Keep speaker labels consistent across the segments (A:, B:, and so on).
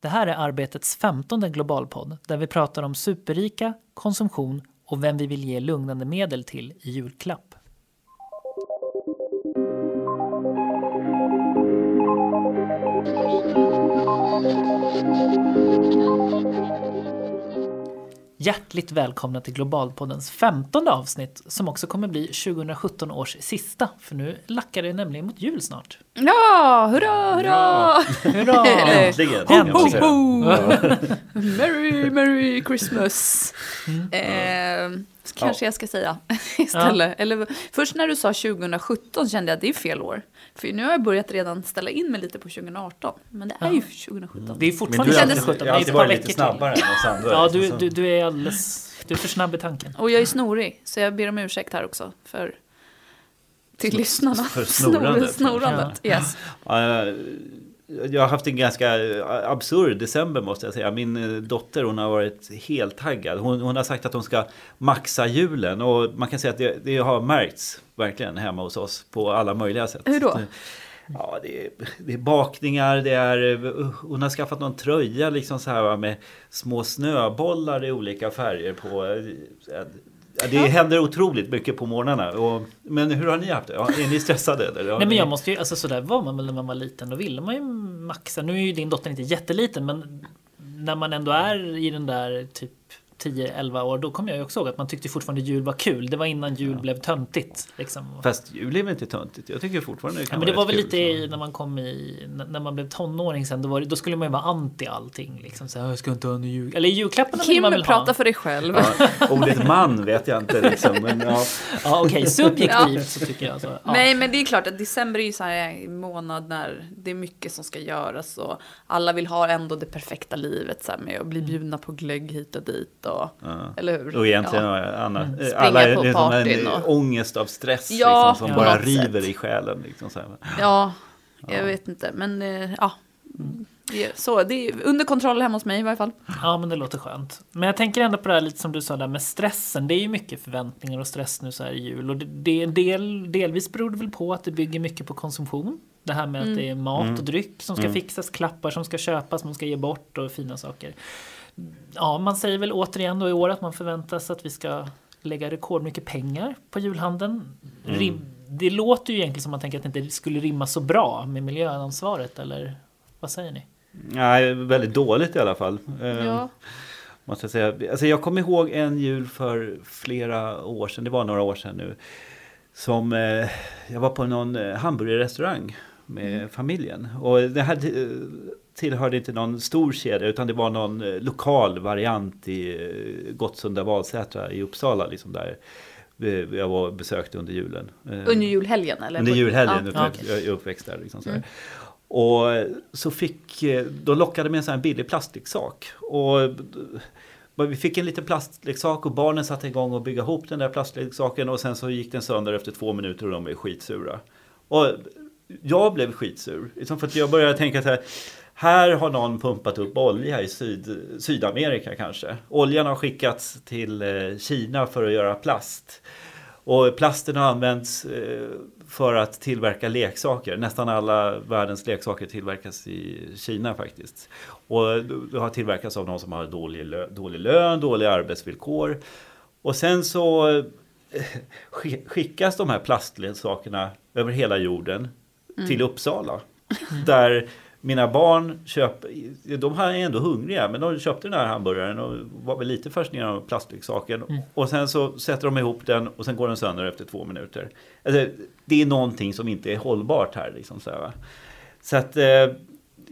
A: Det här är Arbetets femtonde globalpodd där vi pratar om superrika, konsumtion och vem vi vill ge lugnande medel till i julklapp. Hjärtligt välkomna till Globalpoddens femtonde avsnitt som också kommer bli 2017 års sista för nu lackar det nämligen mot jul snart.
B: Ja, hurra, hurra!
A: Hurra!
C: Äntligen! säga.
B: Ho, ho! Merry, merry Christmas!
A: Mm.
B: Eh, kanske jag ska säga istället. Eller, först när du sa 2017 kände jag att det är fel år. För nu har jag börjat redan ställa in mig lite på 2018. Men det är ju 2017.
A: Det är fortfarande
C: du har
B: kändes-
C: alltid,
A: 2017,
C: jag har alltid varit lite
A: till.
C: snabbare än oss andra.
A: Ja,
C: liksom,
A: du, du, du är alldeles... Du är för snabb i tanken.
B: Och jag är snorig, så jag ber om ursäkt här också. För, till lyssnarna.
C: för snorandet.
B: snorandet. Yes.
C: Ja, jag har haft en ganska absurd december måste jag säga. Min eh, dotter hon har varit helt taggad. Hon, hon har sagt att hon ska maxa julen. Och man kan säga att det, det har märkts verkligen hemma hos oss på alla möjliga sätt.
B: Hur då?
C: Ja, det är, det är bakningar, det är, eh, hon har skaffat någon tröja liksom så här med små snöbollar i olika färger på. Ja, det händer otroligt mycket på morgnarna. Och, men hur har ni haft det? Ja, är ni stressade? Eller?
A: Nej men jag måste ju, alltså sådär var man väl när man var liten. Då ville man ju maxa. Nu är ju din dotter inte jätteliten men när man ändå är i den där typ 10-11 år då kommer jag ju också ihåg att man tyckte fortfarande jul var kul. Det var innan jul blev töntigt. Liksom.
C: Fast jul är väl inte töntigt? Jag tycker fortfarande det kan
A: Ja, men det
C: vara
A: var väl lite i, när man kom i, när man blev tonåring sen, då, var det, då skulle man ju vara anti allting. Liksom, så här, jag ska inte ha en jul... Eller julklapparna vill
B: Kim,
A: man väl
B: prata
A: ha.
B: för dig själv.
C: Ja, ordet man vet jag inte liksom. Men, ja.
A: Ja okej, subjektivt så tycker jag så. Ja.
B: Nej, men det är klart att december är ju så här en månad när det är mycket som ska göras och alla vill ha ändå det perfekta livet så här med att bli bjudna på glögg hit och dit och,
C: Ja.
B: eller hur?
C: Och egentligen
B: Ja.
C: Anna,
A: Mm.
C: alla är
B: på
C: liksom en
B: och-
C: ångest av stress
B: Ja,
C: liksom, som bara river
B: sätt.
C: i själen. Liksom, så här.
B: Ja, jag vet inte, men eh, ja. Det är, så, det är under kontroll hemma hos mig i varje fall.
A: Ja, men det låter skönt. Men jag tänker ändå på det här lite som du sa där med stressen. Det är ju mycket förväntningar och stress nu så här i jul. Och det, det, del, delvis beror det väl på att det bygger mycket på konsumtion. Det här med att det är mat och dryck som ska fixas, klappar som ska köpas, man ska ge bort och fina saker. Ja, man säger väl återigen då i år att man förväntas att vi ska lägga rekordmycket pengar på julhandeln. Rim, det låter ju egentligen som att man tänker att det inte skulle rimma så bra med miljöansvaret, eller vad säger ni?
C: Nej, väldigt dåligt i alla fall. Eh,
B: Ja.
C: Måste jag säga. Alltså jag kommer ihåg en jul för flera år sedan, det var några år sedan nu. Som eh, jag var på någon eh, hamburgerrestaurang med
B: Mm.
C: familjen. Och det här eh, tillhörde inte någon stor kedja utan det var någon eh, lokal variant i eh, Gottsunda Valsätra i Uppsala. Liksom där vi- jag var besökte under julen. Eh,
B: Under julhelgen eller?
C: under julhelgen,
B: Ja.
C: att jag är uppväxt där. Liksom så här.
B: Mm.
C: Och så fick, eh, de lockade med en sån här billig plastleksak. Och eh, vi fick en liten plastleksak och barnen satte igång och bygga ihop den där plastleksaken och sen så gick den sönder efter två minuter och de blev skitsura. Och jag blev skitsur, liksom för att jag började tänka så här, här har någon pumpat upp olja i Syd, Sydamerika kanske. Oljan har skickats till eh, Kina för att göra plast. Och plasten har använts eh, för att tillverka leksaker. Nästan alla världens leksaker tillverkas i Kina faktiskt. Och det har tillverkats av någon som har dålig, lö- dålig lön, dåliga arbetsvillkor. Och sen så eh, skickas de här plastleksakerna över hela jorden till Uppsala. Där mina barn köper, de här är ändå hungriga, men de köpte den här hamburgaren och var väl lite fascinerade av plastleksaken. Och sen så sätter de ihop den och sen går den sönder efter två minuter. Alltså, det är någonting som inte är hållbart här. Liksom, så, här, så att eh,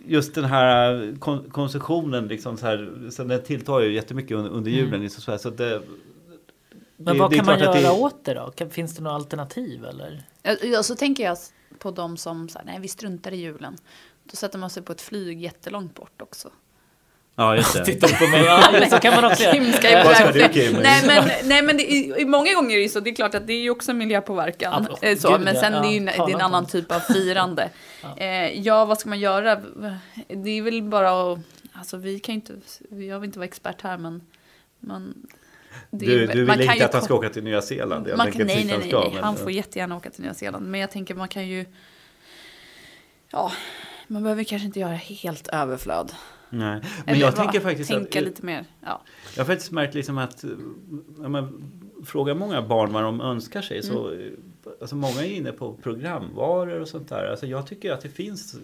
C: just den här kon- konsumtionen, liksom, så här, så den tilltar ju jättemycket under, under julen. Liksom, så här, så att det,
A: Men
C: det-
A: vad
C: det
A: kan man göra
C: att det-
A: åt det då? Finns det några alternativ eller?
B: Ja, Ja, så tänker jag på de som säger nej vi struntar i julen. Då sätter man sig på ett flyg jättelångt bort också.
C: Ja, just det.
A: Tittar du på mig? Ja, så kan man också
B: Kim
A: göra.
B: ska ju
C: Vad ska du, Kim?
B: Nej men, nej, men det, många gånger är det så. Det är klart att det är ju också miljöpåverkan.
A: Ja,
B: eh, så,
A: gud,
B: men
A: ja.
B: sen
A: Ja,
B: det är ju en, det är en annan
A: om.
B: typ av firande. eh, ja, vad ska man göra? Det är väl bara att... Alltså vi kan ju inte... Jag vill inte vara expert här men... Är
C: Du, du vill inte att han ska åka till Nya Zeeland? Jag
B: man nej, nej, nej, nej.
C: men-
B: Han får jättegärna åka till Nya Zeeland. Men jag tänker man kan ju... Ja, man behöver kanske inte göra helt överflöd.
C: Nej. Men
B: Eller
C: jag tänker faktiskt
B: Tänka
C: att,
B: lite mer. Ja.
C: Jag har faktiskt märkt liksom att när man frågar många barn vad de önskar sig så
B: Mm.
C: Alltså många är inne på programvaror och sånt där. Alltså jag tycker att det finns,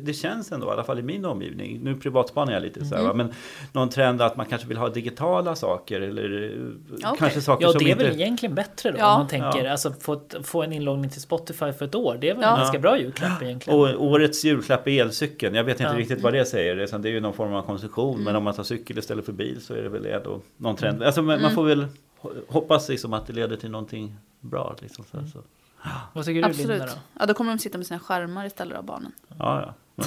C: det känns ändå i alla fall i min omgivning, nu privatspanar jag lite så här,
B: Mm.
C: men någon trend att man kanske vill ha digitala saker eller eh,
B: Okej.
C: kanske saker
A: Ja,
C: som
A: det är
C: inte...
A: väl egentligen bättre då
B: Ja.
A: om man tänker,
C: Ja.
A: alltså få, få en inloggning till Spotify för ett år. Det är väl
B: Ja.
A: en ganska bra julklapp egentligen.
C: Och årets julklapp är elcykeln. Jag vet inte
A: Ja.
C: riktigt vad det säger. utan Det är ju någon form av konsumtion. Men om man tar cykel istället för bil så är det väl ändå någon trend. Alltså, man, man får väl hoppas liksom att det leder till någonting bra. Liksom, så, så.
A: Vad tycker du
B: Absolut.
A: Linda då?
B: Ja, då kommer de sitta med sina skärmar istället av barnen.
C: Ja, ja.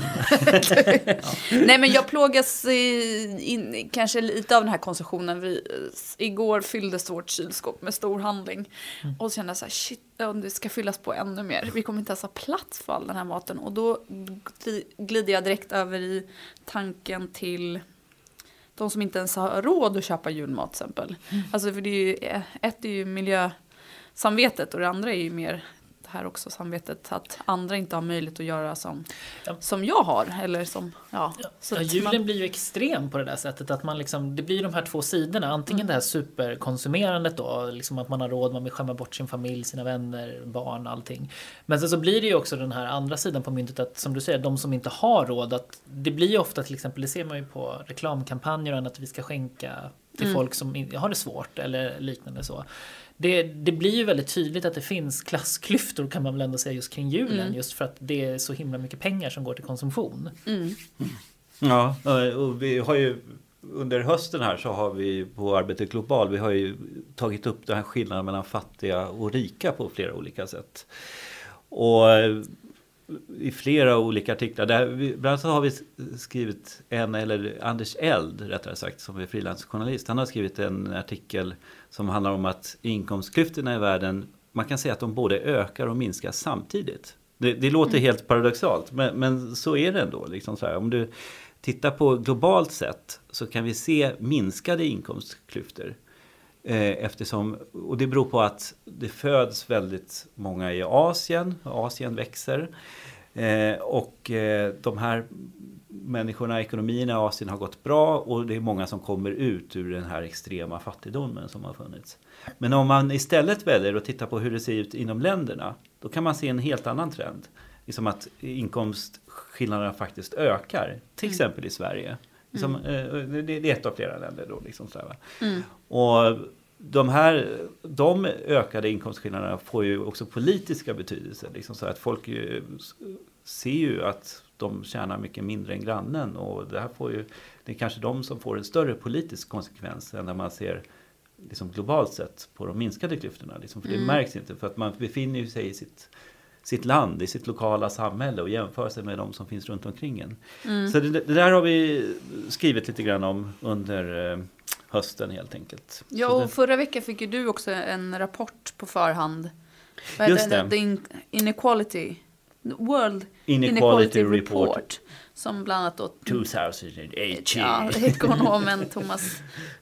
B: Nej men jag plågas i, in, kanske lite av den här konsumtionen. Vi, eh, igår fylldes vårt kylskåp med storhandling. Och så kände jag så här, shit, det ska fyllas på ännu mer. Vi kommer inte ens ha plats för all den här maten. Och då gli- glider jag direkt över i tanken till de som inte ens har råd att köpa julmat till exempel. Alltså för det är ju, ett är ju miljösamvetet och det andra är ju mer här också samvetet att andra inte har möjlighet att göra som,
A: Ja.
B: som jag har. Eller som, ja. Så
A: Ja,
B: att
A: julen
B: man-
A: blir ju extrem på det där sättet att man liksom, det blir de här två sidorna. Antingen
B: Mm.
A: det här superkonsumerandet då, liksom att man har råd, man vill skämma bort sin familj, sina vänner, barn, allting. Men sen så blir det ju också den här andra sidan på myntet att som du säger, de som inte har råd, att det blir ju ofta till exempel, det ser man ju på reklamkampanjer och annat, att vi ska skänka till
B: Mm.
A: folk som har det svårt eller liknande så. Det, det blir ju väldigt tydligt att det finns klassklyftor kan man väl ändå säga just kring julen.
B: Mm.
A: Just för att det är så himla mycket pengar som går till konsumtion.
B: Mm.
C: Ja, och vi har ju under hösten här så har vi på Arbetet Global, vi har ju tagit upp den här skillnaden mellan fattiga och rika på flera olika sätt. Och eh, i flera olika artiklar, där vi, bland annat har vi skrivit en, eller Anders Eld rättare sagt, som är frilansjournalist, han har skrivit en artikel som handlar om att inkomstklyftorna i världen, man kan säga att de både ökar och minskar samtidigt. Det, det låter helt paradoxalt, men, men så är det ändå. Liksom så här. Om du tittar på globalt sett så kan vi se minskade inkomstklyftor. Eh, eftersom, och det beror på att det föds väldigt många i Asien, Asien växer. Eh, och eh, de här människorna, ekonomierna i Asien har gått bra och det är många som kommer ut ur den här extrema fattigdomen som har funnits. Men om man istället väljer att titta på hur det ser ut inom länderna, då kan man se en helt annan trend. Liksom att inkomstskillnaderna faktiskt ökar, till exempel i Sverige. Liksom, eh, det, det är ett av flera länder då. Liksom så?
B: Mm.
C: Och de här de ökade inkomstskillnaderna får ju också politiska betydelse. Liksom så att folk ju, ser ju att de tjänar mycket mindre än grannen. Och det här får ju, det är kanske de som får en större politisk konsekvens än när man ser liksom globalt sett på de minskade klyftorna. Liksom, för det
B: Mm.
C: märks inte för att man befinner ju sig i sitt, sitt land, i sitt lokala samhälle och jämför sig med de som finns runt omkring en.
B: Mm.
C: Så det, det där har vi skrivit lite grann om under eh, hösten helt enkelt.
B: Ja, och
C: det,
B: förra veckan fick ju du också en rapport på förhand.
C: Just det.
B: The in- Inequality, World
C: Inequality Report
B: Som bland annat då
C: 2018.
B: ja, ekonomen Thomas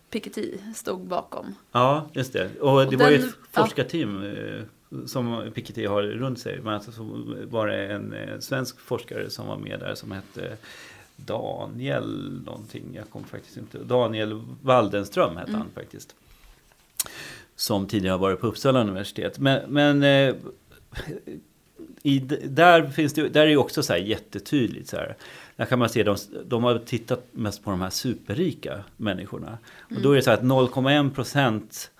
B: Piketty stod bakom.
C: Ja, just det. Och det
B: Och
C: var ju
B: den-
C: ett forskarteam eh, som Piketty har runt sig. Men alltså så var det en eh, svensk forskare som var med där som hette Daniel någonting. Jag kommer faktiskt inte... Daniel Waldenström hette
B: Mm.
C: han faktiskt. Som tidigare har varit på Uppsala universitet. Men, men eh, i, där, finns det, där är ju också så här jättetydligt. Så här. Där kan man se, de, de har tittat mest på de här superrika människorna. Och då är det så här att 0,1 procent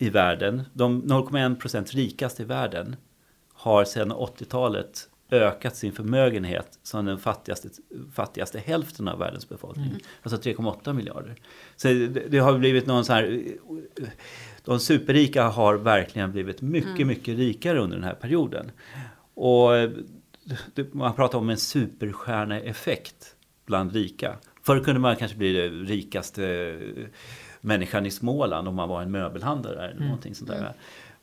C: i världen, de 0,1 procent rikaste i världen har sedan 80-talet ökat sin förmögenhet som den fattigaste, fattigaste hälften av världens befolkning.
A: Mm.
C: Alltså 3,8 miljarder. Så det, det har blivit någon så här... De superrika har verkligen blivit mycket, mycket rikare under den här perioden. Och det, man pratar om en superstjärneeffekt bland rika. Förr kunde man kanske bli den rikaste människan i Småland om man var en möbelhandlare eller någonting sånt där.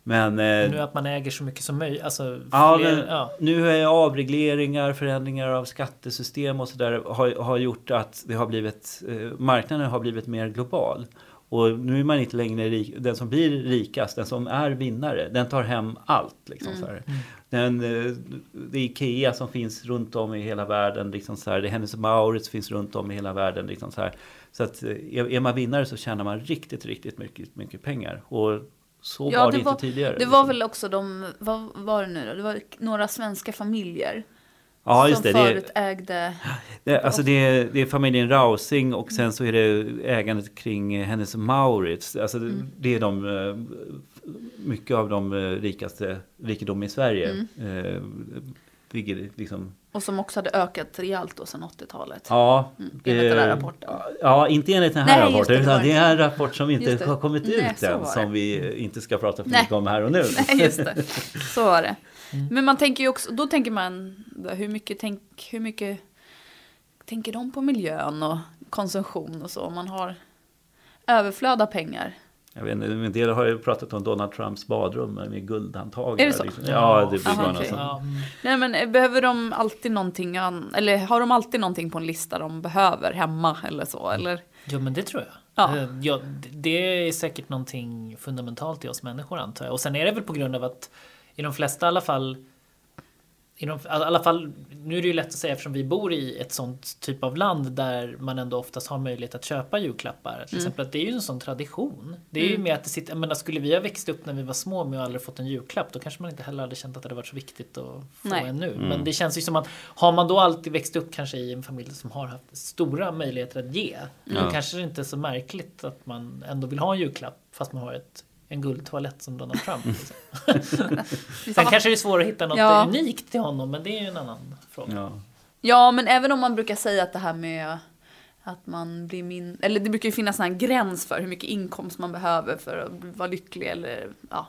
C: Men, eh,
A: Nu att man äger så mycket som möjligt. Alltså,
C: Ja,
A: fler,
C: men
A: ja.
C: nu är avregleringar, förändringar av skattesystem och sådär har, har gjort att det har blivit, eh, marknaden har blivit mer global. Och nu är man inte längre rik, den som blir rikast, den som är vinnare, den tar hem allt. Liksom, så här. Den, eh, det är Ikea som finns runt om i hela världen. Liksom så här. Det är Hennes Mauritz finns runt om i hela världen. Liksom så här. Så att eh, är man vinnare så tjänar man riktigt, riktigt mycket, mycket pengar. Och så
B: Ja,
C: var det,
B: det var-
C: inte tidigare.
B: Det
C: liksom.
B: var väl också de, vad var det nu då? Det var några svenska familjer
C: ja, just
B: som
C: det, det,
B: förut ägde...
C: det, alltså det, är, det är familjen Rausing och sen så är det ägandet kring Hennes Mauritz. Alltså det, det är de, eh, mycket av de eh, rikaste rikedom i Sverige. Eh, ligger liksom
B: Och som också hade ökat rejält då sedan 80-talet.
C: Ja,
B: enligt den här rapporten.
C: Ja, inte enligt den här
B: Nej,
C: rapporten.
B: det,
C: utan det är en rapport som inte har kommit
B: Nej,
C: ut än. Som vi inte ska prata för
B: Nej.
C: mycket om här och nu.
B: Nej, just det. Så var det. Men man tänker ju också, då tänker man, hur mycket, tänk, hur mycket tänker de på miljön och konsumtion och så? Om man har överflöd av pengar.
C: Jag vet inte, en del har ju pratat om Donald Trumps badrum med guldhandtag.
B: Är det så?
C: Liksom. Ja, det blir
B: Aha,
C: sånt.
A: Ja, mm.
B: Nej men eh, behöver de alltid någonting, an- eller har de alltid någonting på en lista de behöver hemma eller så? Eller?
A: Jo men det tror jag.
B: Ja.
A: Eh, Ja, det är säkert någonting fundamentalt i oss människor antar jag. Och sen är det väl på grund av att i de flesta i alla fall i de, alla fall, nu är det ju lätt att säga eftersom vi bor i ett sånt typ av land där man ändå oftast har möjlighet att köpa julklappar. Till exempel att det är ju en sån tradition. Det är ju med att det sitter, jag menar skulle vi ha växt upp när vi var små och aldrig fått en julklapp då kanske man inte heller hade känt att det hade varit så viktigt att få
B: Nej.
A: en nu. Men det känns ju som att har man då alltid växt upp kanske i en familj som har haft stora möjligheter att ge. Då kanske det inte är så märkligt att man ändå vill ha en julklapp fast man har ett, en guldtoalett som Donald Trump. Liksom. Sen kanske det är svårt att hitta något
B: Ja.
A: unikt till honom men det är ju en annan fråga.
C: Ja.
B: Ja, men även om man brukar säga att det här med att man blir min... Eller det brukar ju finnas en gräns för hur mycket inkomst man behöver för att vara lycklig eller ja,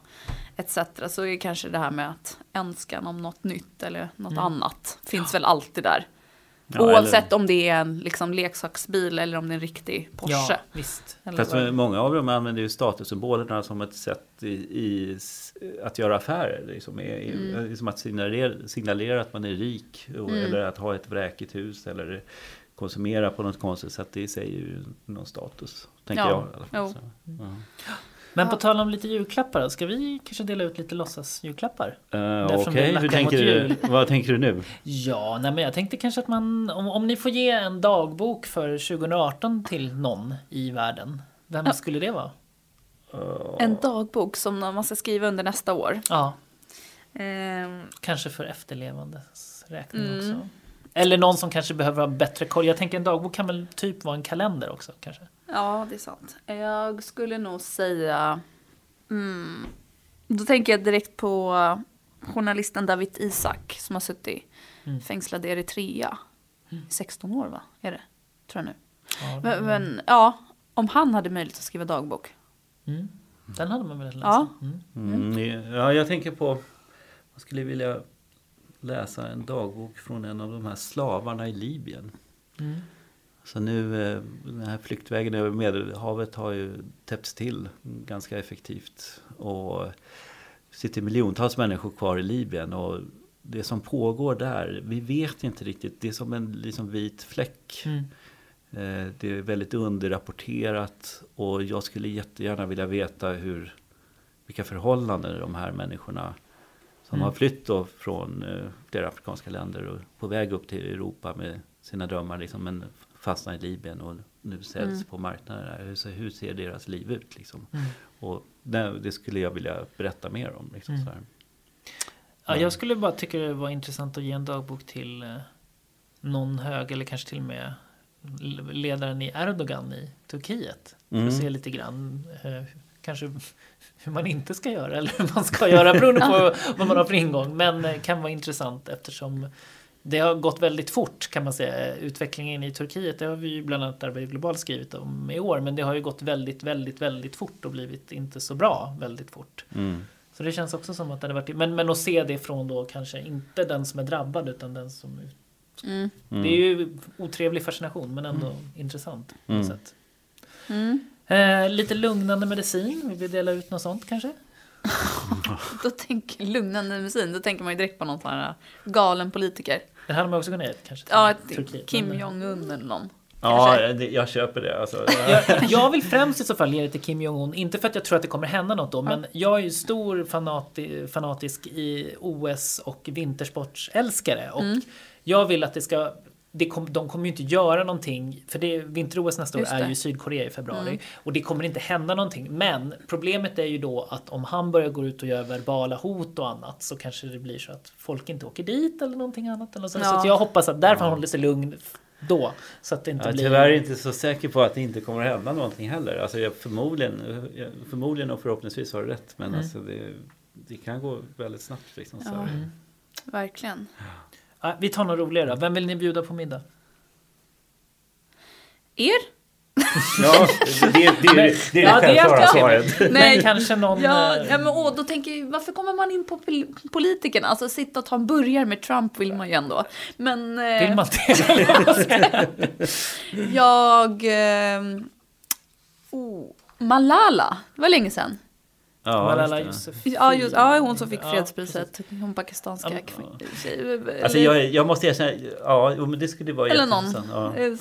B: etc. Så är kanske det här med att önskan om något nytt eller något annat finns väl alltid där.
C: Ja,
B: Oavsett
C: eller-
B: om det är en liksom, leksaksbil eller om det är en riktig Porsche.
A: Ja, visst.
B: Eller
C: Fast många av dem använder ju statussymbolerna som ett sätt i, i att göra affärer. Liksom, i,
B: Mm.
C: liksom att signalera, signalera att man är rik. Och, Eller att ha ett vräkigt hus. Eller konsumera på något konstigt sätt. Det i sig är ju någon status. Tänker
B: Ja,
C: jag. i alla fall.
B: jo.
C: Så, ja.
A: Men på tal om lite julklappar ska vi kanske dela ut lite låtsasjulklappar?
C: Eh,
A: Därför
C: Okej,
A: vi
C: hur
A: lackar
C: tänker
A: mot
C: du?
A: jul.
C: Vad tänker du nu?
A: Ja, nej men jag tänkte kanske att man, om, om ni får ge en dagbok för 2018 till någon i världen, vem skulle det vara?
B: En dagbok som man ska skriva under nästa år.
A: Ja,
B: Ehm,
A: kanske för efterlevandes räkning
B: Mm.
A: också. Eller någon som kanske behöver ha bättre koll. Jag tänker en dagbok kan väl typ vara en kalender också kanske?
B: Ja, det är sant. Jag skulle nog säga... Mm, då tänker jag direkt på journalisten David Isak som har suttit
A: Mm.
B: fängslad i Eritrea. i 16 år, va? Är det? Tror jag nu.
A: Ja,
B: Men, men ja, om han hade möjlighet att skriva dagbok.
A: mm. Den hade man väl läst?
B: Ja.
A: Mm.
C: Mm, ja, jag tänker på... Jag skulle vilja läsa en dagbok från en av de här slavarna i Libyen. Så nu, eh, den här flyktvägen över Medelhavet har ju täppts till ganska effektivt. Och sitter miljontals människor kvar i Libyen. Och det som pågår där, vi vet inte riktigt. Det är som en liksom vit fläck.
A: Mm.
C: Eh, Det är väldigt underrapporterat. Och jag skulle jättegärna vilja veta hur, vilka förhållanden de här människorna som
A: Mm.
C: har flytt då från eh, flera afrikanska länder och på väg upp till Europa med sina drömmar liksom, men fastnar i Libyen och nu säljs
B: Mm.
C: på marknaden. Hur, ser- hur ser deras liv ut? Liksom?
A: Mm.
C: Och det, det skulle jag vilja berätta mer om. Liksom,
A: Mm.
C: så här.
A: Ja, jag skulle bara tycka det var intressant att ge en dagbok till eh, någon hög eller kanske till och med ledaren i Erdogan i Turkiet. För
C: Mm.
A: att se lite grann eh, kanske hur man inte ska göra eller hur man ska göra beroende på vad man har för ingång. Men eh, kan vara intressant eftersom det har gått väldigt fort kan man säga. Utvecklingen i Turkiet, det har vi ju bland annat Arbete Globalt skrivit om i år. Men det har ju gått väldigt, väldigt, väldigt fort och blivit inte så bra väldigt fort.
C: Mm.
A: Så det känns också som att det hade varit... Men, men att se det från då kanske inte den som är drabbad utan den som...
B: Mm.
C: Mm.
A: Det är ju otrevlig fascination men ändå intressant på något
C: Mm.
A: sätt.
B: Mm.
A: Eh, lite lugnande medicin, vill vi dela ut något sånt kanske?
B: Då tänker lugnande medicin, då tänker man ju direkt på någon sån här galen politiker.
A: Det hade man också kunnat ge kanske
B: Ja,
A: Turkiet.
B: Kim
A: men-
B: Jong-Un eller någon.
C: Ja, det, jag köper det. Alltså,
A: Jag, jag vill främst i så fall ge det till Kim Jong-Un. Inte för att jag tror att det kommer hända något då, men jag är ju stor fanati, fanatisk i OS och vintersportsälskare. Och
B: Mm.
A: jag vill att det ska det kom, de kommer ju inte göra någonting, för det, vinter-OS nästa år är
B: det.
A: ju Sydkorea i februari.
B: Mm.
A: Och det kommer inte hända någonting. Men problemet är ju då att om han börjar gå ut och göra verbala hot och annat så kanske det blir så att folk inte åker dit eller någonting annat. Eller så. så
B: Ja.
A: att jag hoppas att därför han håller sig lugn då. Så att det inte
C: Jag är
A: blir...
C: tyvärr inte så säker på att det inte kommer att hända någonting heller. Alltså jag, förmodligen, jag, förmodligen och förhoppningsvis har du rätt. Men
A: Mm.
C: alltså det, det kan gå väldigt snabbt. Liksom, så.
B: Ja. Verkligen.
A: Ja, vi tar något roligare då. Vem vill ni bjuda på middag?
B: Er?
C: Ja, det, det, det, det är det
A: Ja, det är
C: självklara svaret.
A: Men
B: Nej.
A: kanske någon...
B: Ja,
A: eh,
B: ja men åh, då tänker jag, varför kommer man in på pol- politikerna? Alltså sitta och ta en burgare med Trump vill man ju ändå. Men eh,
A: Vill man det?
B: jag... Eh, oh, Malala, det var länge sedan.
C: Ja,
A: Malala. Yousafzai.
B: Ja, just, ja, hon som fick
A: Ja,
B: fredspriset. Hon pakistanska
A: Ja,
B: tjej.
C: Alltså jag, jag måste erkänna, ja, men det skulle vara
B: Eller någon.
C: Ja.
B: Eh,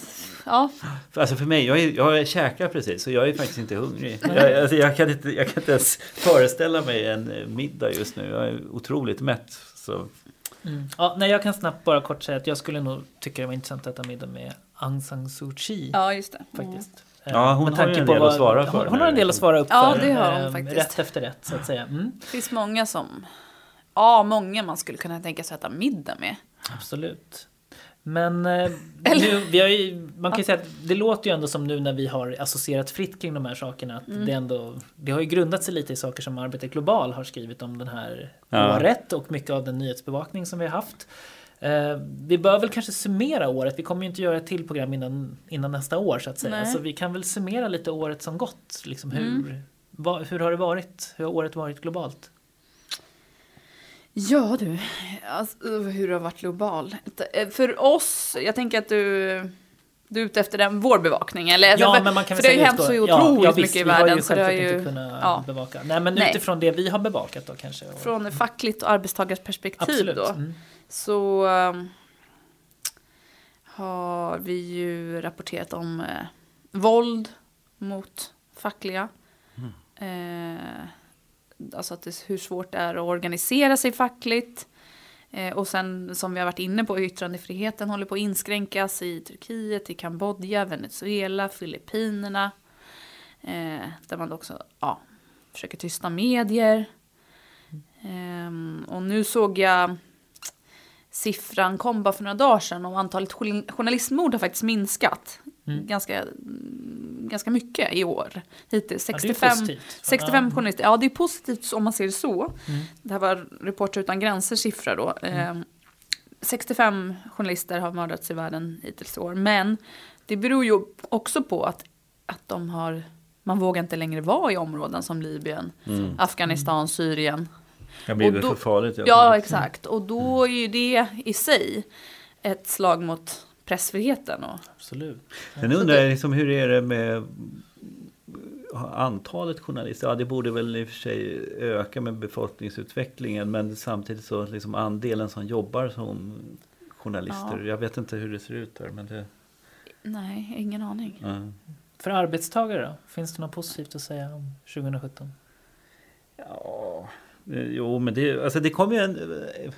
B: Ja,
C: alltså för mig, jag, är, jag käkar precis så jag är faktiskt inte hungrig. Jag, alltså jag, kan inte, jag kan inte ens föreställa mig en eh, middag just nu. Jag är otroligt mätt. Så.
A: Mm. Ja, nej, jag kan snabbt bara kort säga att jag skulle nog tycka det var intressant att äta middag med Aung San Suu Kyi.
B: ja just det.
A: Faktiskt.
C: Ja, hon har ju en
A: på
C: del
A: vad-
C: att svara för
A: Hon, hon har en del att svara upp
B: Ja,
A: för.
B: det har hon
A: eh,
B: faktiskt.
A: Rätt efter rätt så att säga. Mm,
B: Det finns många som... Ja, många man skulle kunna tänka sig att äta middag med.
A: absolut. Men eh, nu, vi har ju, man kan ju säga att det låter ju ändå som nu när vi har associerat fritt kring de här sakerna att
B: Mm.
A: det ändå det har ju grundat sig lite i saker som Arbetet Global har skrivit om den här
C: Ja.
A: året och mycket av den nyhetsbevakning som vi har haft. Eh, vi bör väl kanske summera året. Vi kommer ju inte göra ett till program innan, innan nästa år så att säga.
B: Nej.
A: Så vi kan väl summera lite året som gått. Liksom hur,
B: Mm.
A: vad, hur har det varit? Hur har året varit globalt?
B: Ja du, alltså, hur det har varit global. Eh, För oss, jag tänker att du, du är ute efter den, vår bevakning. Eller,
A: Ja,
B: för,
A: men man kan
B: för
A: väl
B: det har ju hänt så otroligt
A: ja, ja, visst,
B: mycket i
A: vi har ju
B: världen. Så det har
A: självklart
B: ju,
A: inte kunnat
B: ja,
A: bevaka. Nej, men
B: Nej.
A: utifrån det vi har bevakat då kanske. Och,
B: från fackligt och arbetstagarperspektiv
A: absolut.
B: då.
A: Mm.
B: Så um, har vi ju rapporterat om eh, våld mot fackliga. Eh, alltså att det, hur svårt det är att organisera sig fackligt. Eh, och sen som vi har varit inne på, yttrandefriheten håller på att inskränkas i Turkiet, i Kambodja, Venezuela, Filippinerna. Eh, där man också ja, försöker tysta medier. Ehm, och nu såg jag siffran kom bara för några dagar sedan om antalet journal- journalistmord har faktiskt minskat.
A: Mm.
B: Ganska, ganska mycket i år. Hittills.
A: Ja, det är
B: 65,
A: positivt.
B: 65
A: Ja.
B: journalister. Ja, det är positivt om man ser det så.
A: Mm.
B: Det här var Reporter utan gränser siffra då. Ehm, 65 journalister har mördats i världen hittills i år. Men det beror ju också på att, att de har, man vågar inte längre vara i områden som Libyen,
C: Mm.
B: Afghanistan, Syrien.
C: Det blir
B: då-
C: för farligt.
B: Ja, exakt. Och då är ju det i sig ett slag mot pressfriheten. Och,
A: Absolut.
C: Sen undrar jag liksom, hur är det med antalet journalister? Ja, det borde väl i och för sig öka med befolkningsutvecklingen. Men samtidigt så liksom andelen som jobbar som journalister.
B: Ja.
C: Jag vet inte hur det ser ut där. Men det,
B: nej, ingen aning.
C: ja.
A: För arbetstagare då? Finns det något positivt att säga om 2017?
C: Ja, eh, jo men det, alltså det kommer ju en...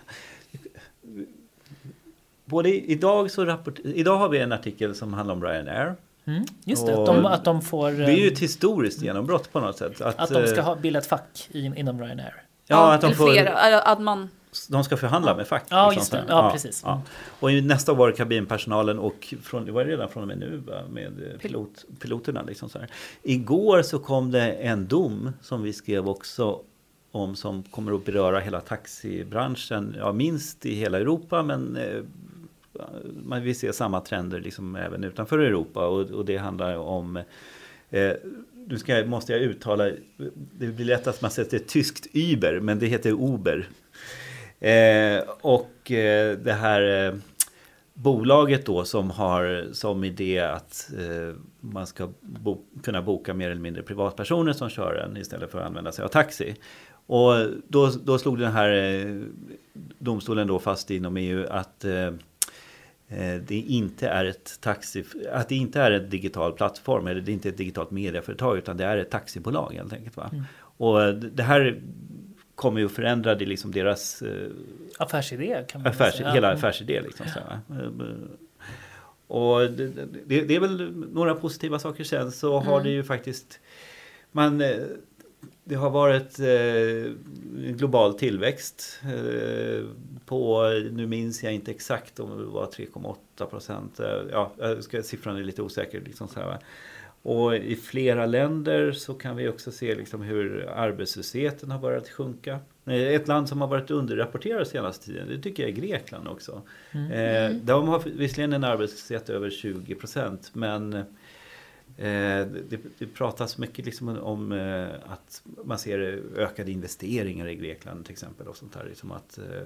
C: Både idag så rapport, idag har vi en artikel som handlar om Ryanair.
A: Mm, just det, att
C: Och
A: de, att de får...
C: Det är ju
A: eh,
C: ett historiskt genombrott på något sätt. Att,
A: att de ska
C: eh,
A: ha bildat fack i, inom Ryanair.
C: Ja, att de får,
B: flera. Att man,
C: de ska förhandla med fack.
A: Ja,
C: liksom
A: just det.
C: så.
A: Ja, precis.
C: Ja. Och nästa år var kabinpersonalen och från, det var redan från och med nu med eh, pilot, piloterna. Liksom så här. Igår så kom det en dom som vi skrev också om som kommer att beröra hela taxibranschen, ja, minst i hela Europa men man vill se samma trender liksom även utanför Europa och, och det handlar om eh, nu ska, måste jag uttala, det blir lätt att man sätter tyskt Uber men det heter Uber. Eh, och eh, det här eh, bolaget då som har som idé att eh, man ska bo, kunna boka mer eller mindre privatpersoner som kör en istället för att använda sig av taxi. Och då, då slog den här eh, domstolen då fast inom EU att eh, det inte är ett taxi, att det inte är en digital plattform eller det är inte ett digitalt medieföretag utan det är ett taxibolag helt enkelt. Va?
A: Mm.
C: Och det här kommer ju att förändra det, liksom deras eh,
A: Affärsidé kan man
C: affärs,
A: säga.
C: hela
A: Mm.
C: affärsidé. Liksom, så? Eh, Och det, det, det är väl några positiva saker. Sen så har det ju faktiskt man, eh, det har varit eh, global tillväxt eh, på, nu minns jag inte exakt om det var 3,8 procent. Eh, Ja, ska- siffran är lite osäker. Liksom så här, va? Och i flera länder så kan vi också se liksom hur arbetslösheten har börjat sjunka. Eh, Ett land som har varit underrapporterat senaste tiden, det tycker jag är Grekland också. Eh, de har visserligen en arbetslöshet över 20 procent, men eh, det, det pratas mycket liksom om eh, att man ser ökade investeringar i Grekland till exempel. Och sånt där, liksom att, eh,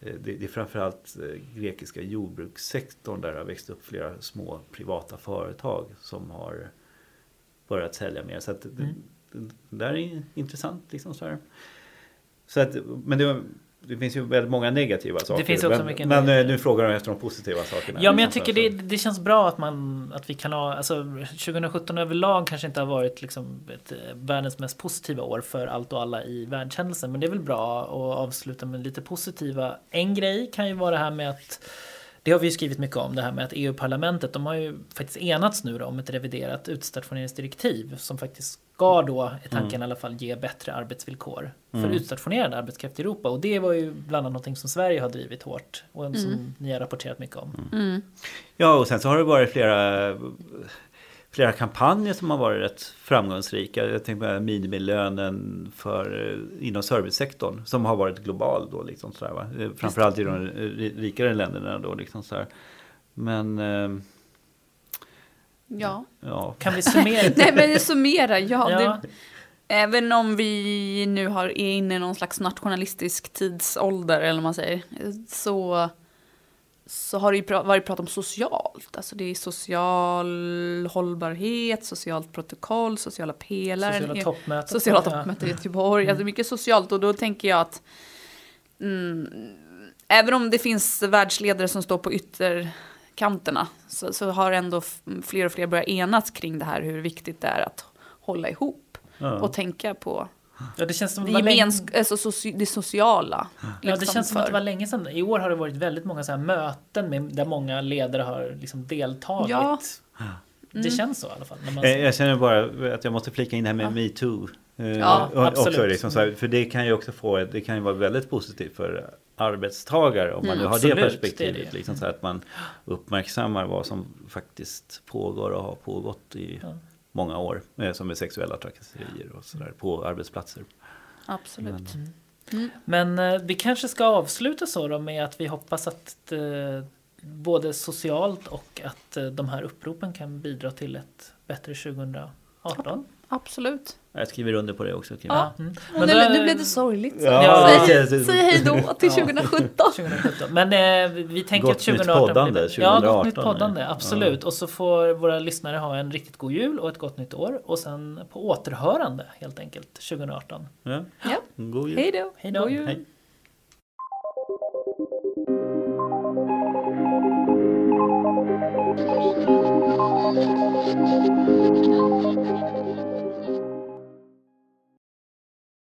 C: eh, det, det är framförallt eh, grekiska jordbrukssektorn där det har växt upp flera små privata företag som har börjat sälja mer. Så att det,
A: Mm.
C: det, det där är intressant. Liksom så här. Så att, men det, det finns ju väldigt många negativa saker.
A: finns också
C: men,
A: mycket
C: men eh, nu frågar de efter de positiva sakerna.
A: Ja, men jag tycker det, det känns bra att, man, att vi kan ha... Alltså, 2017 överlag kanske inte har varit liksom ett, eh, världens mest positiva år för allt och alla i världshändelsen. Men det är väl bra att avsluta med lite positiva. En grej kan ju vara det här med att det har vi ju skrivit mycket om, det här med att EU-parlamentet, de har ju faktiskt enats nu om ett reviderat utstationeringsdirektiv som faktiskt ska då, i tanken i alla fall, ge bättre arbetsvillkor för utstationerad arbetskraft i Europa. Och det var ju bland annat någonting som Sverige har drivit hårt och som ni har rapporterat mycket om.
B: Mm.
C: Ja, och sen så har det varit flera, flera kampanjer som har varit rätt framgångsrika. Jag tänker på minimilönen för, eh, inom servicesektorn som har varit global då. Liksom så här, va? Eh, Framförallt i de ri- rikare länderna då. Liksom så här. Men eh,
B: Ja.
C: ja,
A: Kan vi summera?
B: Nej men det summerar, ja.
A: Ja.
B: Det, även om vi nu har, är inne i någon slags nationalistisk tidsålder eller vad man säger. Så, så har det ju pra, varit prat om socialt. Alltså det är social hållbarhet, socialt protokoll, sociala pelaren.
A: Sociala toppmötet.
B: Sociala
A: Ja.
B: toppmötet i Göteborg. Alltså mycket socialt och då tänker jag att mm, även om det finns världsledare som står på ytterkanterna så, så har ändå f- fler och fler börjat enas kring det här hur viktigt det är att hålla ihop
C: ja.
B: och tänka på
A: Ja, det känns som
B: det,
A: det var länge,
B: alltså, soci, det sociala.
A: ja, det
B: liksom,
A: känns som att det var länge sedan. I år har det varit väldigt många så här möten med, där många ledare har liksom deltagit.
B: Ja.
A: Det
B: Mm.
A: känns så i alla fall. När man
C: Jag känner bara att jag måste flika in det här med
B: Ja.
C: metoo. Eh,
B: Ja,
C: och-
A: absolut.
C: Också liksom så här, för det kan ju också få, det kan ju vara väldigt positivt för arbetstagare om man
B: Mm,
C: nu har
A: absolut,
C: det
A: det
C: perspektivet.
A: det.
C: Liksom så att man uppmärksammar vad som faktiskt pågår och har pågått i många år. eh, Som är sexuella trakasserier och sådär på arbetsplatser.
B: Absolut.
C: Men-
A: Men eh, vi kanske ska avsluta så då med att vi hoppas att eh, både socialt och att eh, de här uppropen kan bidra till ett bättre 2018.
B: Absolut.
C: Jag skriver under på det också. Kim.
B: Ja.
A: Mm.
B: Och
A: Men
B: nu,
A: då-
B: nu blev det sorgligt.
C: Ja,
B: säg, säg hej då till
A: Ja.
B: 2017.
A: 2017. Men eh, vi- tänker
C: Gott
A: att
C: nytt
A: 2018
C: poddande,
A: blir bättre. Ja, gott nytt
C: 2018,
A: poddande.
C: ja.
A: Absolut. Och så får våra lyssnare ha en riktigt god jul och ett gott nytt år. Och sen på återhörande helt enkelt 2018.
C: Ja.
B: Ja.
C: God jul.
B: Hej då.
A: Hej då.
B: God jul.
C: Hej.
D: Thank